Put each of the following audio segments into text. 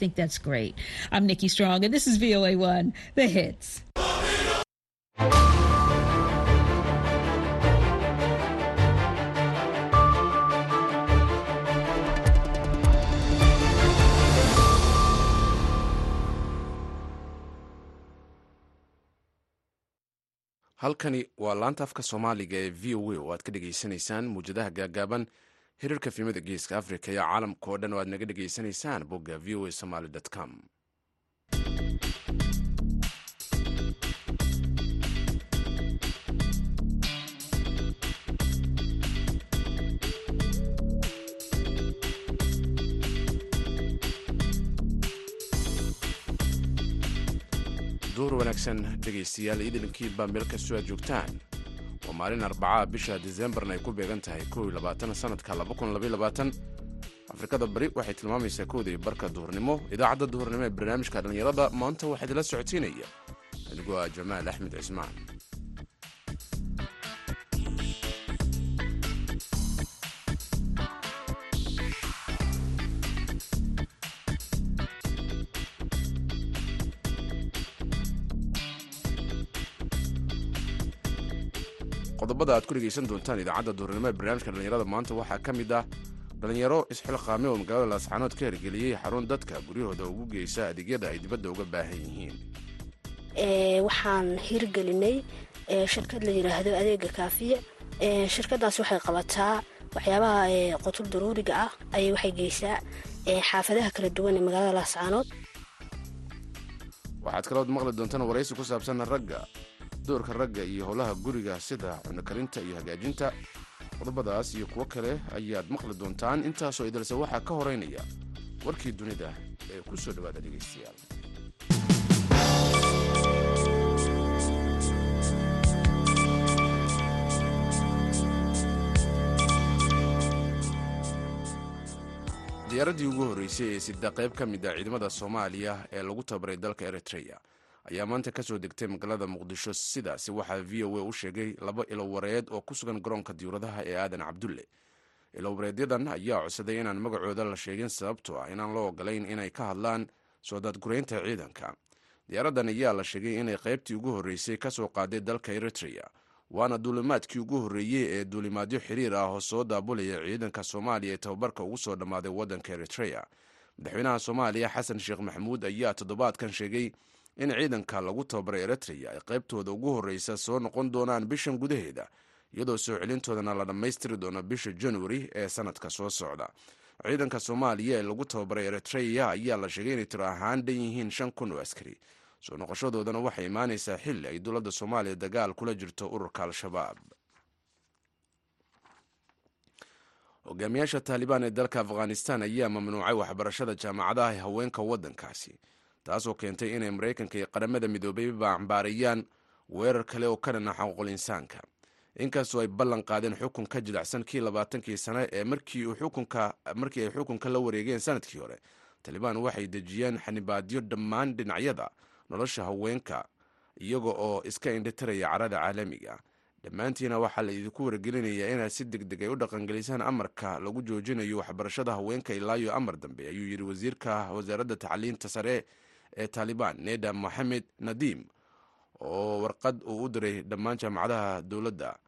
think that's great. I'm Nikki Strong, and this is VOA1, The Hits. halkani waa laanta afka soomaaliga ee v o a oo aad ka dhegaysanaysaan muwjadaha gaagaaban hirarka fiimada geeska africa iyo caalamka oo dhan oo aad naga dhegaysanaysaan bogga v o a somaly com. Duur wanaagsan dhegaystayaal iidalinkiiba meel kastoo aad joogtaan waa maalin arbacaa bisha disembarna ay ku beegan tahay sanadka afrikada bari waxay tilmaamaysaa kowda iyo barka duhurnimo idaacadda duhurnimo ee barnaamijka dhallinyarada maanta waxaa idinla socodsiinaya. Anigoo ah jamaal axmed cismaan qodobada aad ku dhegaysan doontaan idaacadda duhurnimo ee barnaamijka dhallinyarada maanta. Waxaa ka mid ah dhallinyaro isxilqaame oo magaalada laascaanood ka hirgeliyey xarun dadka guryahooda ugu geysa adeegyada ay dibadda uga baahan yihiin. Waxaan hirgelinay shirkad la yidhaahdo adeega kaafiye shirkadaas waxay qabataa waxyaabaha qotul daruuriga ah ayay waxay geysaa xaafadaha kala duwan ee magaalada laascaanood waxaad kalood maqli doontaan waraysi ku saabsan ragga doorka ragga iyo howlaha guriga sida cunokarinta iyo hagaajinta qodobadaas iyo kuwo kale ayaad maqli doontaan. Intaasoo idalse waxaa ka horeynaya warkii dunida ee ku soo dhowaada dhegaystayaal diyaaraddii ugu horreysay ee sida qayb ka mid a ciidamada soomaaliya ee lagu tababaray dalka eritreya ayaa maanta ka soo degtay magaalada muqdisho sidaasi waxaa v o a u sheegay laba ilowareed oo ku sugan garoonka diyuuradaha ee aadan cabdulle. Ilowareedyadan ayaa codsaday inaan magacooda la sheegin sababtoo ah inaan loo ogolayn inay ka hadlaan soo daadguraynta ciidanka. Diyaaraddan ayaa la sheegay inay qaybtii ugu horreysay ka soo qaaday dalka eritreya waana duulimaadkii ugu horreeyey ee duulimaadyo xiriir ah oo soo daabulaya ciidanka soomaaliya ee tababarka ugu soo dhammaaday waddanka eritreya madaxweynaha soomaaliya xasan sheekh maxamuud ayaa toddobaadkan sheegay in ciidanka lagu tababaray eritreya ay qaybtooda ugu horreysa soo noqon doonaan bishan gudaheeda iyadoo soo celintoodana la dhammaystiri doono bisha januari ee sanadka soo socda. Ciidanka soomaaliya ee lagu tababaray eritreya ayaa la sheegay inay tiro ahaan dhan yihiin shan kun oo askari. Soo noqoshadoodana waxay imaanaysaa xilli ay dowladda soomaaliya dagaal kula jirto ururka al-shabaab. Hogaamiyaasha taalibaan ee dalka afghanistan ayaa mamnuucay waxbarashada jaamacadaha ee haweenka waddankaasi taasoo keentay inay maraykanka iyo qaramada midoobay baacbaariyaan weerar kale oo ka dhana xuquuqul insaanka inkastoo ay ballan qaadeen xukun ka jilacsan kii labaatankii sane ee markii ay xukunka la wareegeen sannadkii hore. Talibaan waxay dejiyeen xanibaadyo dhammaan dhinacyada nolosha haweenka iyaga oo iska indhitiraya carada caalamiga. Dhammaantiina waxaa la idinku wargelinayaa inaad si deg deg ay u dhaqangelisaan amarka lagu joojinayo waxbarashada haweenka ilaayo amar dambe ayuu yidhi wasiirka wasaaradda tacliinta sare ee taalibaan neda moxamed nadiim oo warqad uu u diray dhammaan jaamacadaha dowladda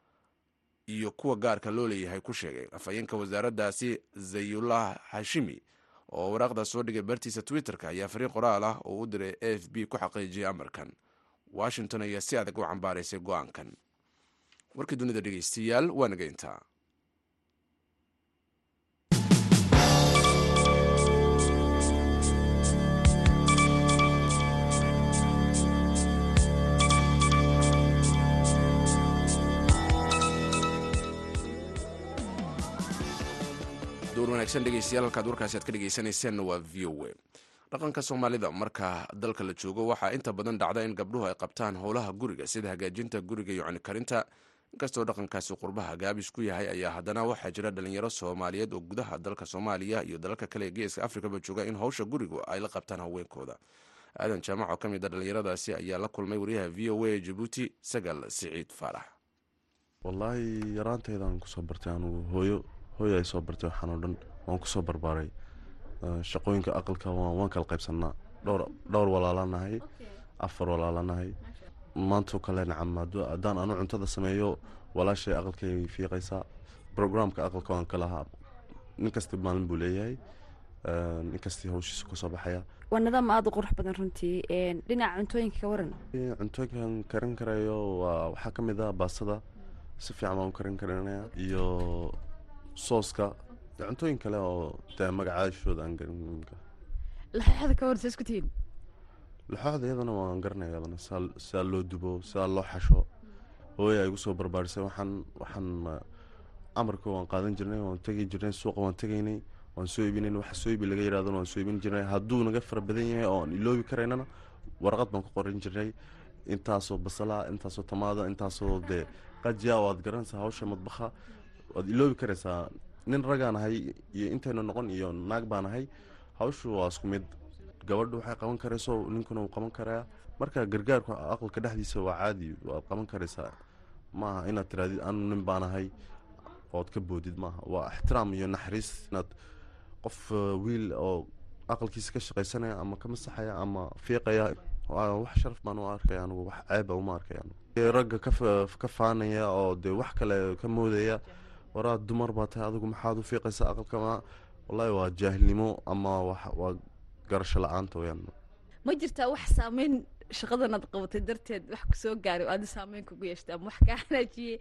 iyo kuwa gaarka loo leeyahay ku sheegay afhayeenka wasaaraddaasi zayullah hashimi oo waraaqda soo dhigay bartiisa twitter-ka ayaa fariin qoraal ah oo u diray a f b ku xaqiijiyay amarkan. Washington ayaa si adag u cambaaraysay go'aankan. Warkii dunida dhegeystayaal waa door wanaagsan dhegeystayaal halkaad warkaasi aad ka dhegeysanayseena waa v o a. Dhaqanka soomaalida marka dalka la joogo waxaa inta badan dhacda in gabdhuhu ay qabtaan howlaha guriga sida hagaajinta guriga iyo cunikarinta. Inkastoo dhaqankaasi qurbaha gaabis ku yahay ayaa haddana waxaa jira dhalinyaro soomaaliyeed oo gudaha dalka soomaaliya iyo dalalka kale ee geeska afrikaba jooga in howsha gurigu ay la qabtaan haweenkooda. Aadan jaamac oo ka mid a dhalinyaradaasi ayaa la kulmay wariyaha v o a jabuuti sagal siciid faarax. Wallaahi yaraanteydaan ku soo bartay anugu hooyo hooyo ay soo bartay waxaan oo dhan waan ku soo barbaaray. Shaqooyinka aqalka waan kala qaybsanaa. Dhowr walaalanahay afar walaalanahay maantoo kale nacam haddaan anu cuntada sameeyo walaashay aqalkay fiiqaysaa brograamka aqalka waan ka lahaa. Nin kasta maalin buu leeyahay. Nin kastii hawshiisa ku soo baxaya. Waa nidaam aada u qurux badan runtii. Dhinaca cuntooyinka ka waran. Cuntooyinkan karin karayo waa waxaa ka mid ah baastada. Si fiican baan u karin karinaya iyo sooska. Iyo cuntooyin kale oo dee magacaashooda aan garin laxooxda ka saa isku tihiin laxooxda iyadana waan garanaya iyadana sidaa loo dubo sidaa loo xasho. Hooya igu soo barbaarisay waxaan waxaan amarka waan qaadan jirnay waan tegi jirnay suuqa waan tegaynay waan soo iibinayn waxa soo iibi laga yirahdana waan soo iibin jirnay. Hadduu naga fara badan yahay oo aan iloobi karaynana warqad baan ku qoran jirnay. Intaasoo basala intaasoo tamaada intaasoo dee qajiya waad garanaysaa hawsha madbaha waad iloobi karaysaa nin ragaan ahay iyo intaynu noqon iyo naag baan ahay hawshu waa isku mid. Gabadhu waxay qaban karayso ninkuna wuu qaban karaa. Marka gargaarku aqalka dhexdiisa waa caadi waad qaban karaysaa. Maaha inaad tiraadid anu nin baan ahay. Ood ka boodid maaha. Waa ixtiraam iyo naxariis inaad qof wiil oo aqalkiisa ka shaqaysanaya ama ka masaxaya ama fiiqaya wax sharaf baan u arkaya anigu wax ceeba uma arkaya ragga ka faanaya oo dee wax kale ka moodaya waraa dumar baa tahay adigu maxaad u fiiqaysaa aqalka ma wallahi waa jaahilnimo ama waa garasho la'aanta weyaan ma jirtaa wax saameyn shaqadanaad qabatay darteed wax ku soo gaaray oo aada saameyn kugu yeeshtay ama wax kaa hanaajiyey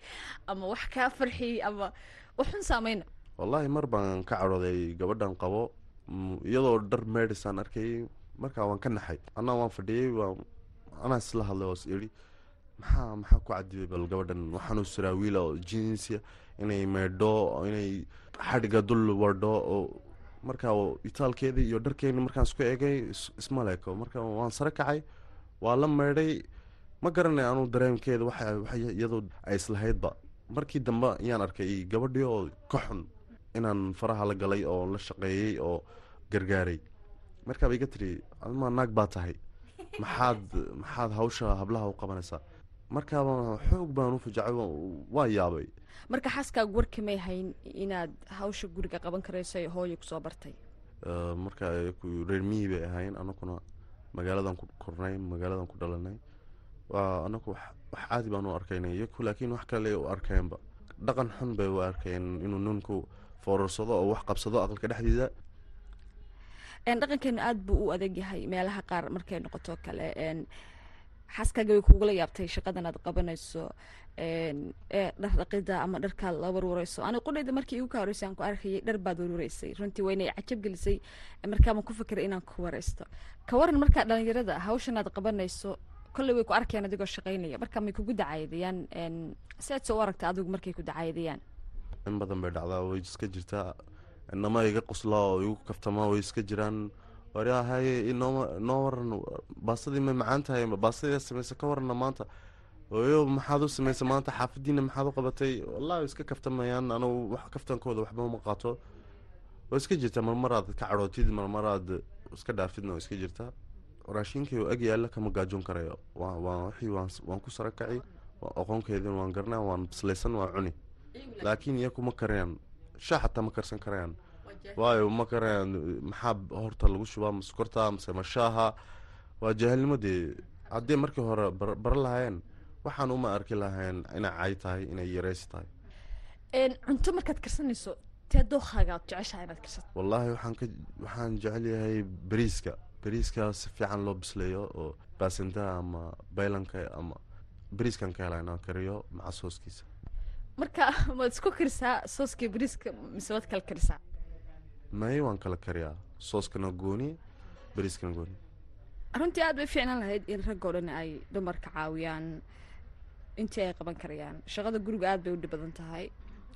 ama wax kaa farxiyey ama waxun saameyna wallaahi mar baan ka cadhooday gabadhan qabo iyadoo dhar meedhisaan arkayay markaa waan ka naxay. Annaa waan fadhiyey waa anaa isla hadlay oo is idhi maxaa maxaa ku cadibay bal gabadhan? Waxaanu siraa wiila oo jinsia inay meedho inay xadhiga dul wardho oo markaa itaalkeedii iyo dharkeeni markaan isku egay isma marka waan sare kacay waa la meedhay. Ma garanay anuu dareemkeeda iyadoo ay islahaydba. Markii dambe ayaan arkay gabadhii oo ka xun inaan faraha la galay oo la shaqeeyey oo gargaaray. Markaaba iga tiri admaa naag baa tahay? Maxaad maxaad hawsha hablaha u qabanaysaa? Markaaba xoog baan u fajacay waa yaabay marka xaaskaagu warkamay hayn inaad hawsha guriga qaban karayso hooya ku soo bartay? Marka reer miyi bay ahayn anakuna magaaladan ku kornay magaaladan ku dhalanay. Anaku wax caadi baan u arkaynay. Iyaku laakiin wax kale u arkeenba dhaqan xun bay u arkeen inuu ninku foorarsado oo wax qabsado aqalka dhexdiisa. Dhaqankeenu aada buu u adag yahay meelaha qaar markay noqoto kale xaaskaaga way kugula yaabtay shaqadan aad qabanayso dhar dhaqida ama dharkaad la warwareyso. Ani qudhayda markii igu ka horeysay aan ku arkayay dhar baad warwareysay runtii wayna cajab gelisay markaabaan ku fikiray inaan ku wareysto. Ka waran markaa dhalinyarada hawshan aad qabanayso kolley way ku arkayaan adigoo shaqaynaya. Marka may kugu dacaydayaan si aad soo u aragta adigu markay ku dacaydayaan. In badan bay dhacdaa way iska jirtaa. Inama iga qoslaa oo igu kaftamaa way iska jiraan waryahay inoo noo waran baasadii may macaan tahay baasadii samaysa ka warana maanta. Oyo maxaad u samaysa maanta? Xaafadiina maxaad u qabatay? Wallahi iska kaftamayaan anugu wax kaftankooda waxba uma qaato. Way iska jirtaa marmaraad ka cadhootid marmaraad iska dhaafidna way iska jirtaa raashinkii oo ag yaalla kama gaajoon karayo. Waa wixii waan ku sara kaci aqoonkeedin waan garanaa waan bislaysan waan cuni. Laakiin. Iyaku ma karayaan. Shaa xataa ma karsan karayaan waayo ma karayaan maxaa horta lagu shubaa ma sokorta mase ma shaaha? Waa jaahilnimo dee haddii markii hore bara lahaayeen waxaan uma arki lahayn inay cay tahay inay yareysi tahay. Cunto markaad karsanayso tee jeceshaha inaad karsato? Wallaahi waxaan ka waxaan jecel yahay bariiska. Bariiska si fiican loo bisleeyo oo baasintaha ama baylanka ama bariiskan ka helaa inaan kariyo maca sooskiisa. Marka maad isku karisaa sooska bariiska mise waad kala karisaa may waan kala kariyaa. Sooskana gooni bariiskana gooni. Runtii aad bay fiicnaan lahayd in raggoo dhan ay dumarka caawiyaan intii ay qaban karayaan. Shaqada guriga aad bay u dhib badan tahay.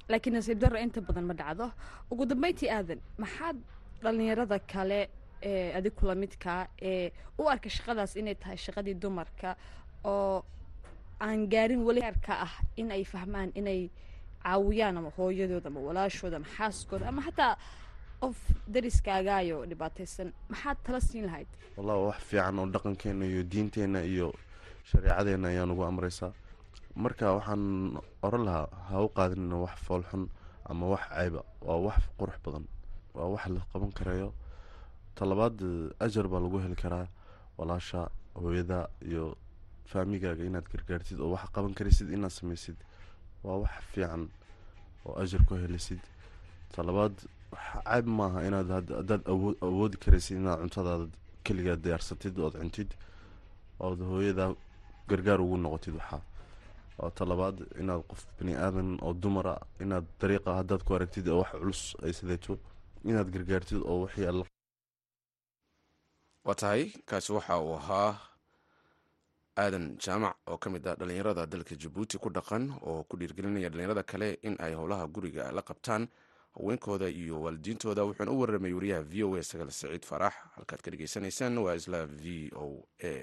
Laakiin nasiib darro inta badan ma dhacdo. Ugu dambeyntii aadan maxaad dhalinyarada kale ee adig kula midkaa ee u arka shaqadaas inay tahay shaqadii dumarka oo aan gaarin weli heerka ah in ay fahmaan inay caawiyaan ama hooyadooda ama walaashooda ama xaaskooda ama xataa qof dariskaagaayo dhibaataysan. Maxaad tala siin lahayd? Wallahi wax fiican oo dhaqankeena iyo diinteenna iyo shareecadeenna ayaa nagu amreysaa marka waxaan oran lahaa ha u qaadinina wax foolxun ama wax ceyba waa wax qurux badan. Waa wax la qaban karayo talabaad ajar baa lagu heli karaa walaasha hooyada iyo faamigaaga inaad gargaartid oo wax qaban karaysid inaad samaysid. Waa wax fiican oo ajar ku helisid. Talabaad cayb maaha inaad haddaad awood awoodi karaysid inaad cuntadaada keligaa diyaarsatid ood cuntid ood hooyadaa gargaar ugu noqotid waxaa. Waa talabaad inaad qof bani aadan oo dumara inaad dariiqa haddaad ku aragtid oo wax culus ay sideeto inaad gargaartid oo wixii waa tahay kaasi waxa uu ahaa aadan jaamac oo ka mid ah dhallinyarada dalka jabuuti ku dhaqan oo ku dhiirgelinaya dhallinyarada kale in ay howlaha guriga la qabtaan haweenkooda iyo waalidiintooda. Wuxuuna u warramay wariyaha v o a sagaal saciid farax. Halkaad ka dhegeysanaysaan waa isla v o a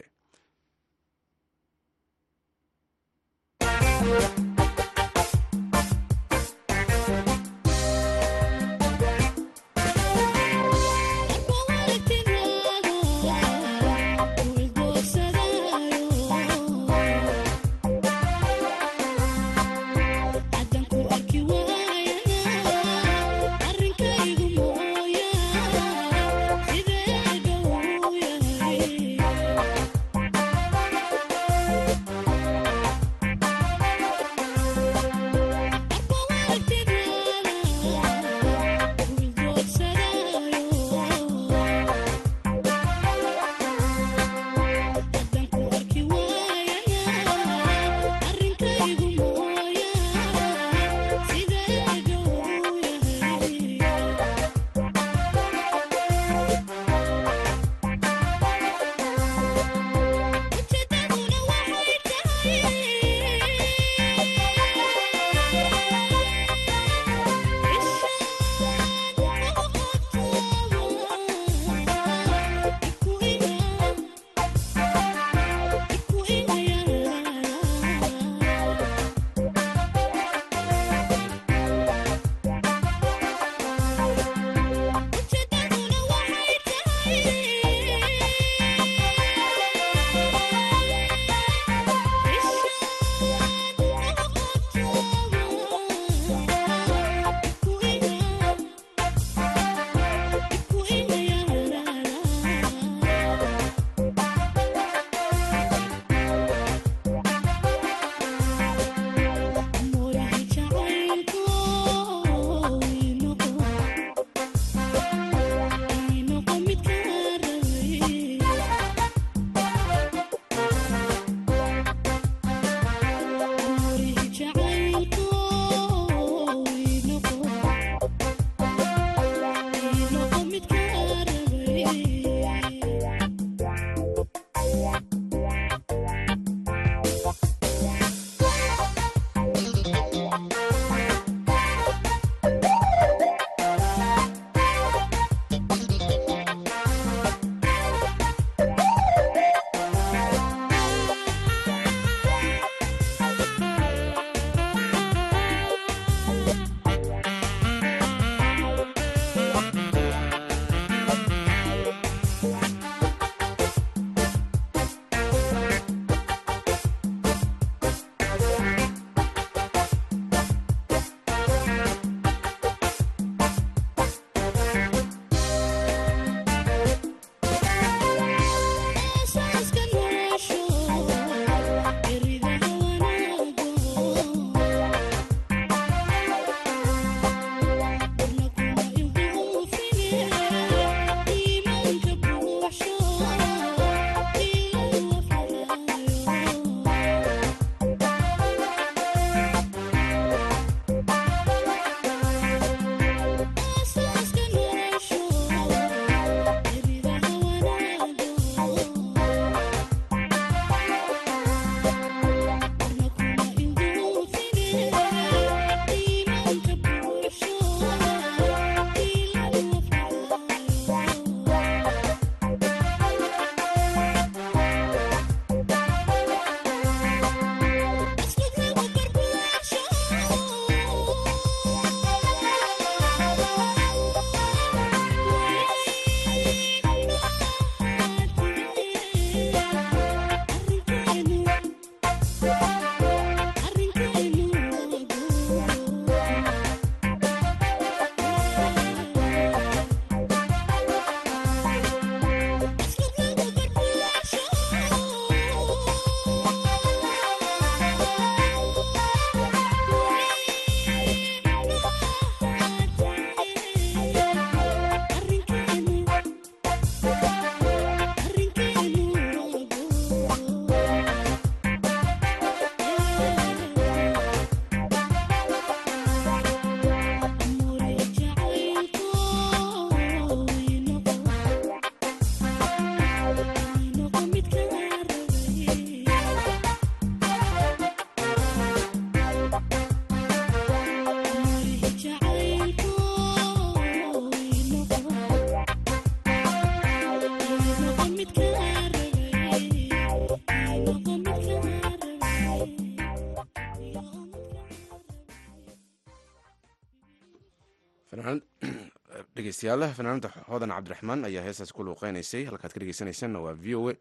dhegeystayaal. Fanaanada hodan cabdiraxmaan ayaa heestaas ku luuqeynaysay halkaad ka dhegeysanaysanna waa v o a.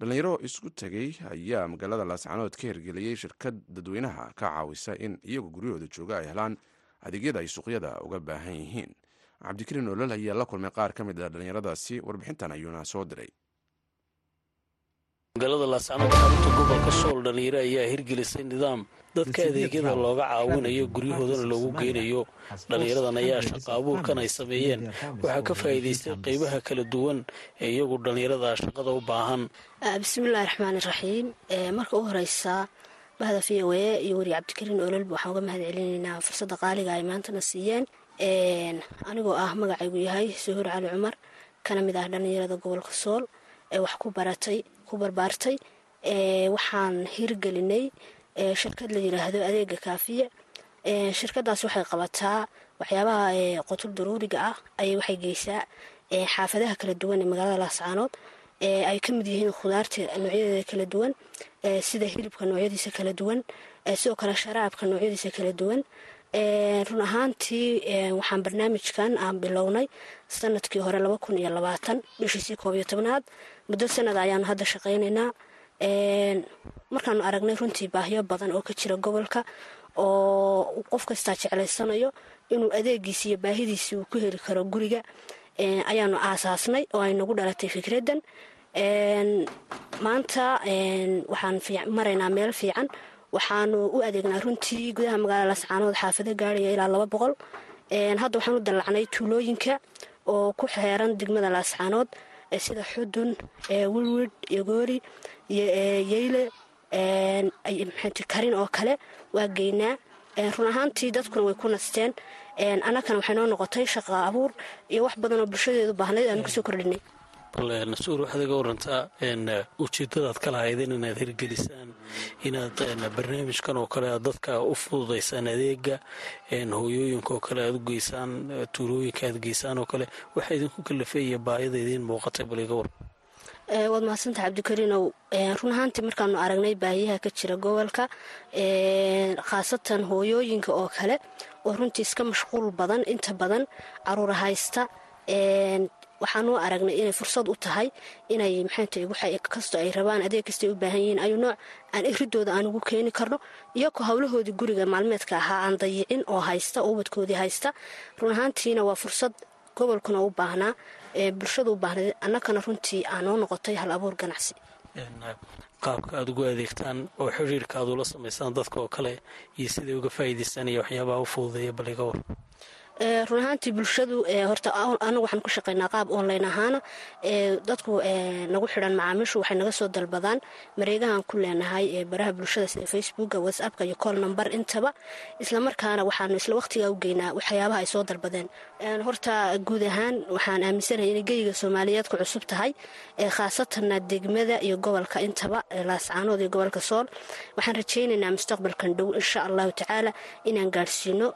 Dhalinyaro isku tegey ayaa magaalada laascanood ka hirgeliyey shirkad dadweynaha ka caawisa in iyagu guryahooda jooga ay helaan adeegyada ay suuqyada uga baahan yihiin. Cabdikariin olol ayaa la kulmay qaar ka mid a dhalinyaradaasi warbixintan ayuuna soo diray magaalada laascanood xarunta gobolka sool dhalinyaro ayaa hirgelisay nidaam dadka adeegyada looga caawinayo guryahoodana loogu geynayo. dhallinyaradan ayaa shaqa abuurkan ay sameeyeen. Waxaa ka faa'iidaystay qeybaha kala duwan ee iyagu dhallinyarada shaqada u baahan. Bismillahi raxmaani raxiim marka u horeysa bahda v o a iyo weri cabdikariin ololba waxaan uga mahad celinaynaa fursadda qaaliga ay maantana siiyeen. Anigoo ah magacaygu yahay suhuur cali cumar kana mid ah dhallinyarada gobolka sool ee wax ku baratay ku barbaartay waxaan hirgelinay shirkad la yiraahdo adeega kaafiya shirkadaas waxay qabataa waxyaabaha qotul daruuriga ah ayay waxay geysaa xaafadaha kala duwan ee magaalada laascaanood ay ka mid yihiin khudaarta noocyadeeda kala duwan sida hilibka noocyadiisa kala duwan sidoo kale sharaabka noocyadiisa kala duwan run ahaantii waxaan barnaamijkan aan bilownay sannadkii hore laba kun iyo labaatan bishiisii koob tobnaad. Muddo sanada ayaanu hadda shaqaynaynaa markaanu aragnay runtii baahiyo badan oo ka jira gobolka oo qof kastaa jeclaysanayo inuu adeegiisi iyo baahidiisi uu ku heli karo guriga. Ayaanu aasaasnay oo ay nagu dhalatay fikraddan. Maanta waxaan maraynaa meel fiican waxaanu u adeegnaa runtii gudaha magaalada lascaanood xaafado gaaraya ilaa laba boqol. Hadda waxaan u dallacnay tuulooyinka oo ku xeeran degmada laascaanood sida xudun wilwid yogoori yeyle karin oo kale waa geynaa. Run ahaantii dadkuna way ku nasteen. Annagana waxay noo noqotay shaqa abuur iyo wax badan oo bulshadeedu baahnayd aanu ka soo kordhinay bal nasuur waxaad iga warantaa ujeedadaad ka lahaydeen inaad hirgelisaan inaad barnaamijkan oo kale aad dadka u fududaysaan adeega hooyooyinka oo kale aad u geysaan tuulooyinka aad geysaan oo kale. Waxaa idinku kalafeeya baayada idiin muuqatay bal iga waran waad mahadsantaha cabdikariinow run ahaantii markaanu aragnay baahiyaha ka jira gobolka khaasatan hooyooyinka oo kale oo runtii iska mashquul badan inta badan caruura haysta waxaanu aragnay inay fursad u tahay inay kastoo ay rabaan adeeg kasta ay u baahan yihiin ayu nooc aan iridooda aan ugu keeni karno. Iyagoo howlahoodii guriga maalmeedka ahaa aan dayicin oo haysta oo ubadkoodii haysta. Run ahaantiina waa fursad gobolkuna u baahnaa bulshada u baahnayd annagana runtii aanoo noqotay hal abuur ganacsi. Qaabka aad ugu adeegtaan oo xiriirka aad ula samaysaan dadka oo kale iyo siday uga faa'iidaystaan iyo waxyaabaha u fududeeya bal iga war run ahaantii bulshadu horta anagu waxaan ku shaqaynaa qaab online ahaana. Dadku nagu xidhan macaamiishu waxay naga soo dalbadaan. Mareegahan ku leenahay baraha bulshada sida facebooka whatsappka iyo col number intaba. Islamarkaana waxaanu isla waqtigaa u geynaa waxyaabaha ay soo dalbadeen. Horta guud ahaan waxaan aaminsanahay inay geyiga soomaaliyeed ku cusub tahay khaasatanna degmada iyo gobolka intaba laascaanood iyo gobolka sool. Waxaan rajaynaynaa mustaqbalkan dhow insha allahu tacaala inaan gaadhsiino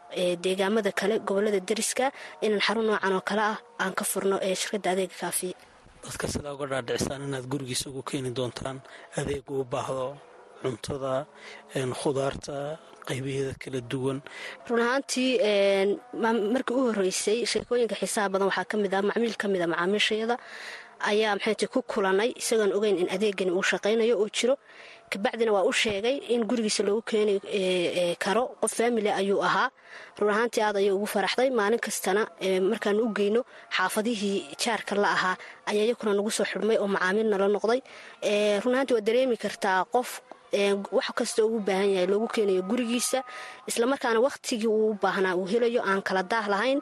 deegaamada kale gobollada dariska inaan xarun noocan oo kale ah aan ka furno ee shirkadda adeega kaafiya dadka sidaa uga dhaadhicisaan inaad gurigiisa ugu keeni doontaan adeeg uu baahdo cuntada khudaarta qaybaheeda kala duwan. Run ahaantii markii u horeysay sheekooyinka xiisaha badan waxaa ka mid ah macmiil ka mid a macaamiishayada ayaa maxayti ku kulanay isagoon ogeyn in adeegani uu shaqaynayo oo jiro kabacdina waa u sheegay in gurigiisa loogu keeni karo. Qof faamili ayuu ahaa. Run ahaantii aad ayay ugu faraxday. Maalin kastana markaanu u geyno xaafadihii jaarka la ahaa ayaa iyakuna nagu soo xidhmay oo macaamiil nala noqday. Run ahaantii waad dareemi kartaa qof wax kasta ugu baahan yahay loogu keenayo gurigiisa. Islamarkaana wakhtigii uu u baahnaa uu helayo aan kala daah lahayn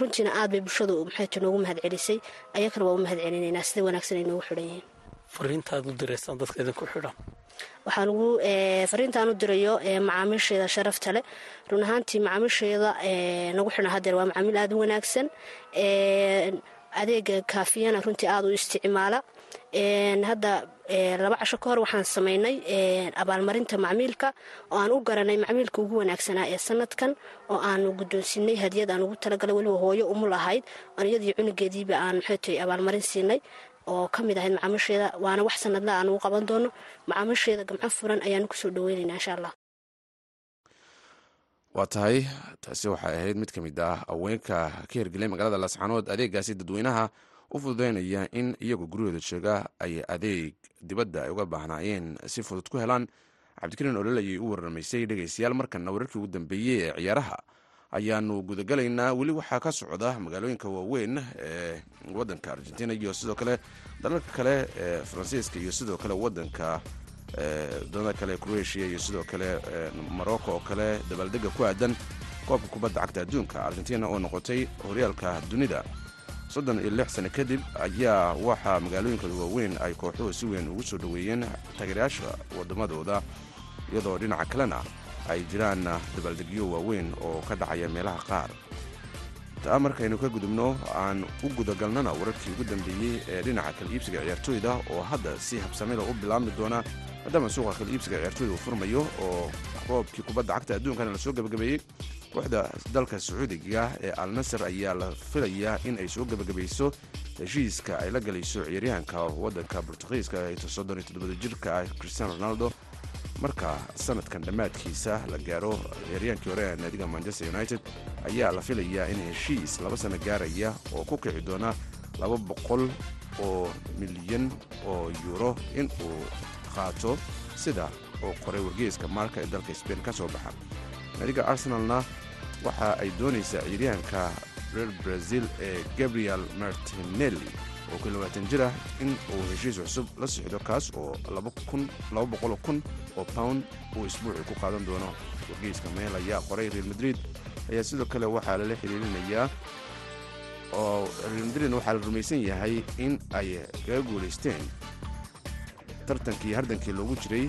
runtiina aad bay bulshadu maxayt noogu mahad celisay. Ayakana waa u mahad celinaynaa. Sida wanaagsan ay noogu xidhan yihiin? Fariintaad u diraysaan dadka idinku xidhan waxaan ugu fariintaan u dirayo macaamiisheeda sharafta leh run ahaantii macaamiisheeda nagu xidhan hadeer waa macaamiil aada u wanaagsan. Adeega kaafiyana runtii aada u isticmaala. Hadda laba casho ka hor waxaan samaynay abaalmarinta macmiilka oo aan u garanay macmiilka ugu wanaagsanaa ee sanadkan oo aanu guddoonsiinay hadiyad aan ugu talagalay weliba hooyo umul ahayd aan iyadii cunugeediiba aan maxaytay abaalmarin siinay oo ka mid ahayd macaamiisheeda waana wax sanadla aan ugu qaban doono. Macaamiisheeda gamco furan ayaanu ku soo dhaweynaynaa insha allah. Waa tahay taasi waxay ahayd mid ka mid ah haweenka ka hirgelay magaalada laascaanood adeegaasi dadweynaha u fududeynaya in iyagoo guryahooda jooga ay adeeg dibadda ay uga baahnaayeen si fudud ku helaan. Cabdikariin olol ayay u waramaysay dhegeystayaal markana wararkii ugu dambeeyey ee ciyaaraha ayaanu gudagalaynaa. Weli waxaa ka socda magaalooyinka waaweyn ee wadanka argentina iyo sidoo kale dalalka kale ee faransiiska iyo sidoo kale wadanka waddamada kale croatia iyo sidoo kale morocco oo kale. Dabaaldega ku aadan koobka kubadda cagta adduunka. Argentina oo noqotay horyaalka dunida. Soddon iyo lix sano kadib ayaa waxaa magaalooyinkooda waaweyn ay kooxuhu si weyn ugu soo dhoweeyeen taageerayaasha wadamadooda iyadoo dhinaca kalena ay jiraan dabaaldegyo waaweyn oo ka dhacaya meelaha qaar. Taa markaynu ka gudubno aan u gudagalnana wararkii ugu dambeeyey ee dhinaca kala iibsiga ciyaartooyda oo hadda si habsamida u bilaabmi doona maadaama suuqa kala iibsiga ciyaartooyda uu furmayo oo koobkii kubadda cagta adduunkana la soo gebagabeeyey kooxda dalka sacuudiga ee al nasar ayaa la filayaa in ay soo gebagabayso heshiiska ay la galayso ciyaaryahanka waddanka bortugiiska ee soddon iyo todobada jirka ah cristiano ronaldo marka sanadkan dhammaadkiisa la gaaro ciyaaryahankii hore ee naadiga manchester united ayaa la filayaa in heshiis laba sano gaaraya oo ku kici doona laba boqol oo milyan oo yuuro in uu qaato sida oo qoray wargeyska maarka ee dalka sbain ka soo baxa. Naadiga arsenalna waxa ay doonaysaa ciyaaryahanka reer brazil ee gabriel martinelli oo ku labaatan jir ah in uu heshiis cusub la sixdo kaas oo kun oo pound uu isbuucii ku qaadan doono. Wargeyska meel ayaa qoray real madrid ayaa sidoo kale waxaa lala xiriirinayaa oo real madridna waxaa la rumaysan yahay in ay kaga guulaysteen tartankii hardankii loogu jiray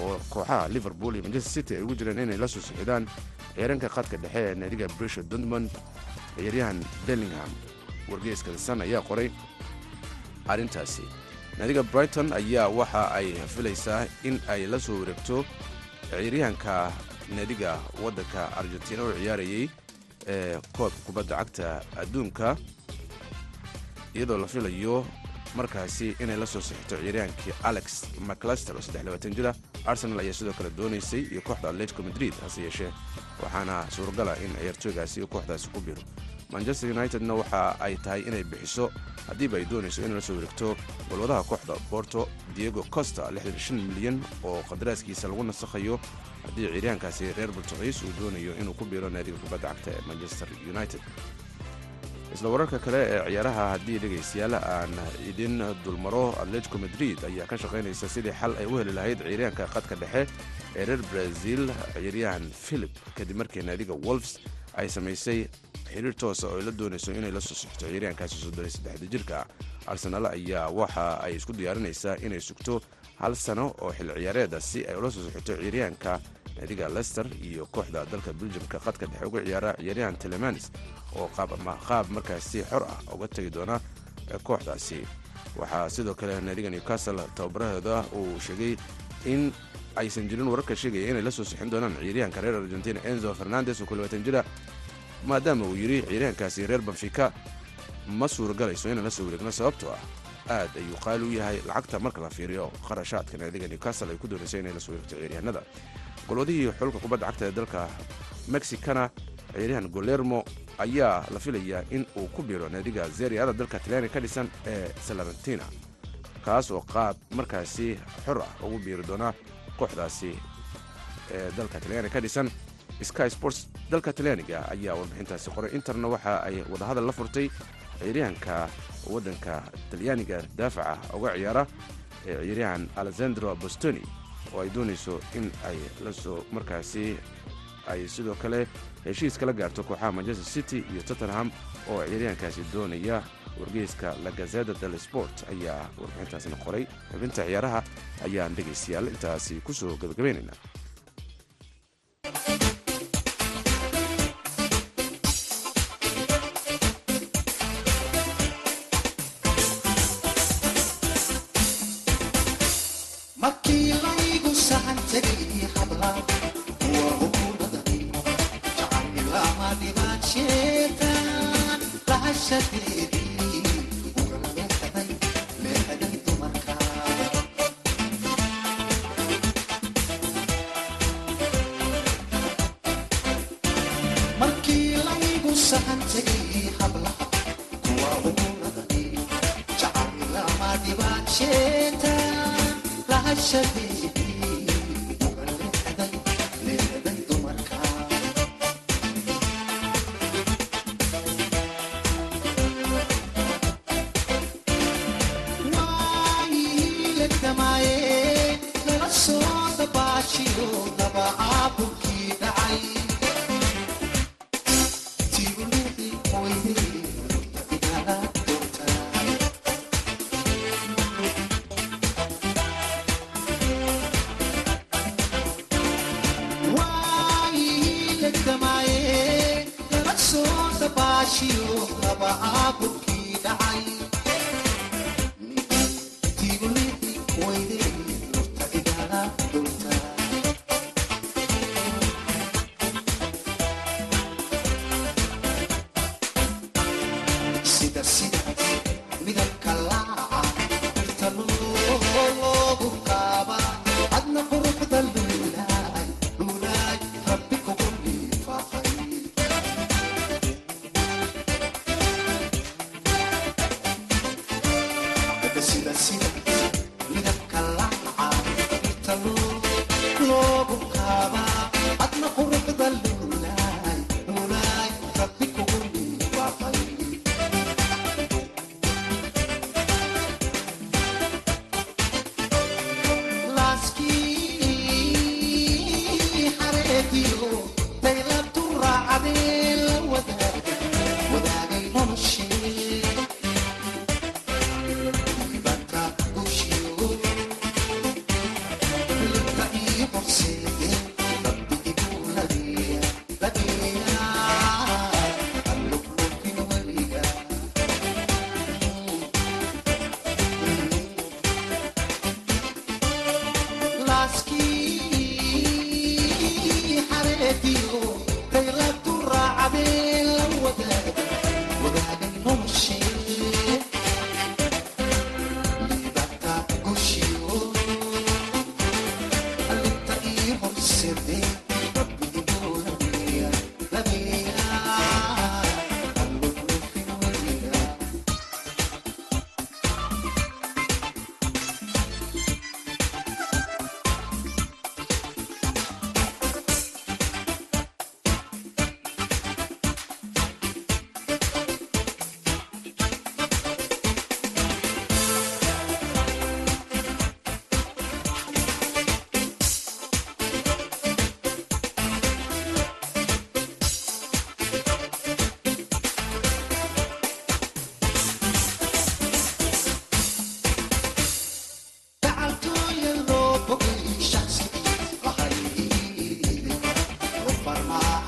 oo kooxaha liverpool iyo manchester city ay ugu jireen inay la soo sixidaan ciyaranka khadka dhexe ee naadiga brisha dortmond ciyaaryahan bellingham wargeyska san ayaa qoray. Arrintaasi naadiga brighton ayaa waxa ay filaysaa in ay la soo wareegto ciyaaryahanka naadiga waddanka argentina oo ciyaarayay ee koobka kubadda cagta adduunka iyadoo la filayo markaasi inay la soo sixito ciyaaryahankii alex maclaster oo saddex jira. Arsenal ayaa sidoo kale doonaysay iyo kooxda atletico madrid hase yeeshee waxaana suuragala in ciyaartooygaasi kooxdaasi ku biro manchester unitedna waxa ay tahay inay bixiso. Haddiiba ay doonayso inay la soo wareegto golwadaha kooxda borto diego costa milyan oo qadaraaskiisa lagu nasakhayo. Haddii ciyaaryahankaasi reer bortugiis uu doonayo inuu ku biiro naadiga kubadda cagta ee manchester united. Isla wararka kale ee ciyaaraha haddii dhegaystayaal aan idin dulmaro atletico madrid ayaa ka shaqaynaysa sidii xal ay u heli lahayd ciyaaryahanka khadka dhexe ee reer brazil. Ciyaaryahan philip kadib markii naadiga wolfs ay samaysay xiriir toosa oo ay la doonayso inay la soo sixto ciyaaryahankaasi soddon saddexda jirka arsenaal ayaa waxa ay isku diyaarinaysaa inay sugto hal sano oo xil ciyaareeda si ay ula soo sixito ciyaaryahanka naadiga lester iyo kooxda dalka beljamka khadka dhexe uga ciyaara ciyaaryahan telemanis oo qaab markaasi xor ah uga tegi doona kooxdaasi. Waxaa sidoo kale naadiga newcastle tababaraheeda uu sheegay in aysan jirin wararka sheegaya inay la soo sixin doonaan ciyaaryahanka reer argentina enzo fernandes oo kulabatan jira maadaama uu yidhi ciyaaryahankaasi reer benfica ma suuragalayso inaan la soo wareegno sababtoo ah aad ayuu qaali u yahay lacagta marka la fiiriyo qarashaadka naadiga newcastle ay ku doonayso inay la soo wareegto ciyaaryahanada golwadihii xulka kubadda cagta ee dalka mexicana ciyaaryahan golermo ayaa la filayaa in uu ku biiro naadiga zeriada dalka talyaaniga ka dhisan ee salarentina kaas oo qaab markaasi xor ah ugu biiri doona kooxdaasi ee dalka talyaaniga ka dhisan sky sports dalka talyaaniga ayaa warbixintaasi qoray. Interna waxa ay wadahadal la furtay ciyaaryahanka waddanka talyaaniga daafaca uga ciyaara ee ciyaaryahan alexandro bostoni oo ay doonayso in ay la soo markaasi ay sidoo kale heshiis kala gaarto kooxaha manchester city iyo tottenham oo ciyaaryahankaasi doonaya wargeyska la gazeta del sport ayaa warbixintaasina qoray. Xubinta ciyaaraha ayaan dhegaystayaal. Intaasi ku soo gabagabaynaynaa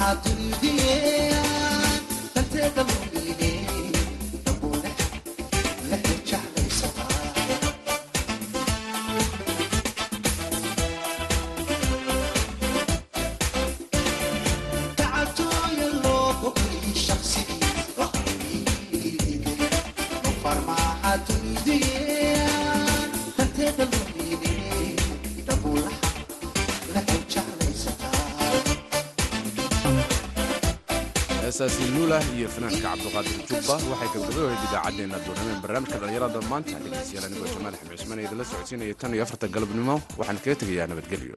heesaasi jubba waxay gabgabahoyd idaacaddeenna doonameen barnaamijka dhallinyarada maanta. Dhegeystayaal anigoo jamaal axmed cusmaan idinla socodsiinaya tan iyo afarta galabnimo waxaan kaga tegayaa nabadgelyo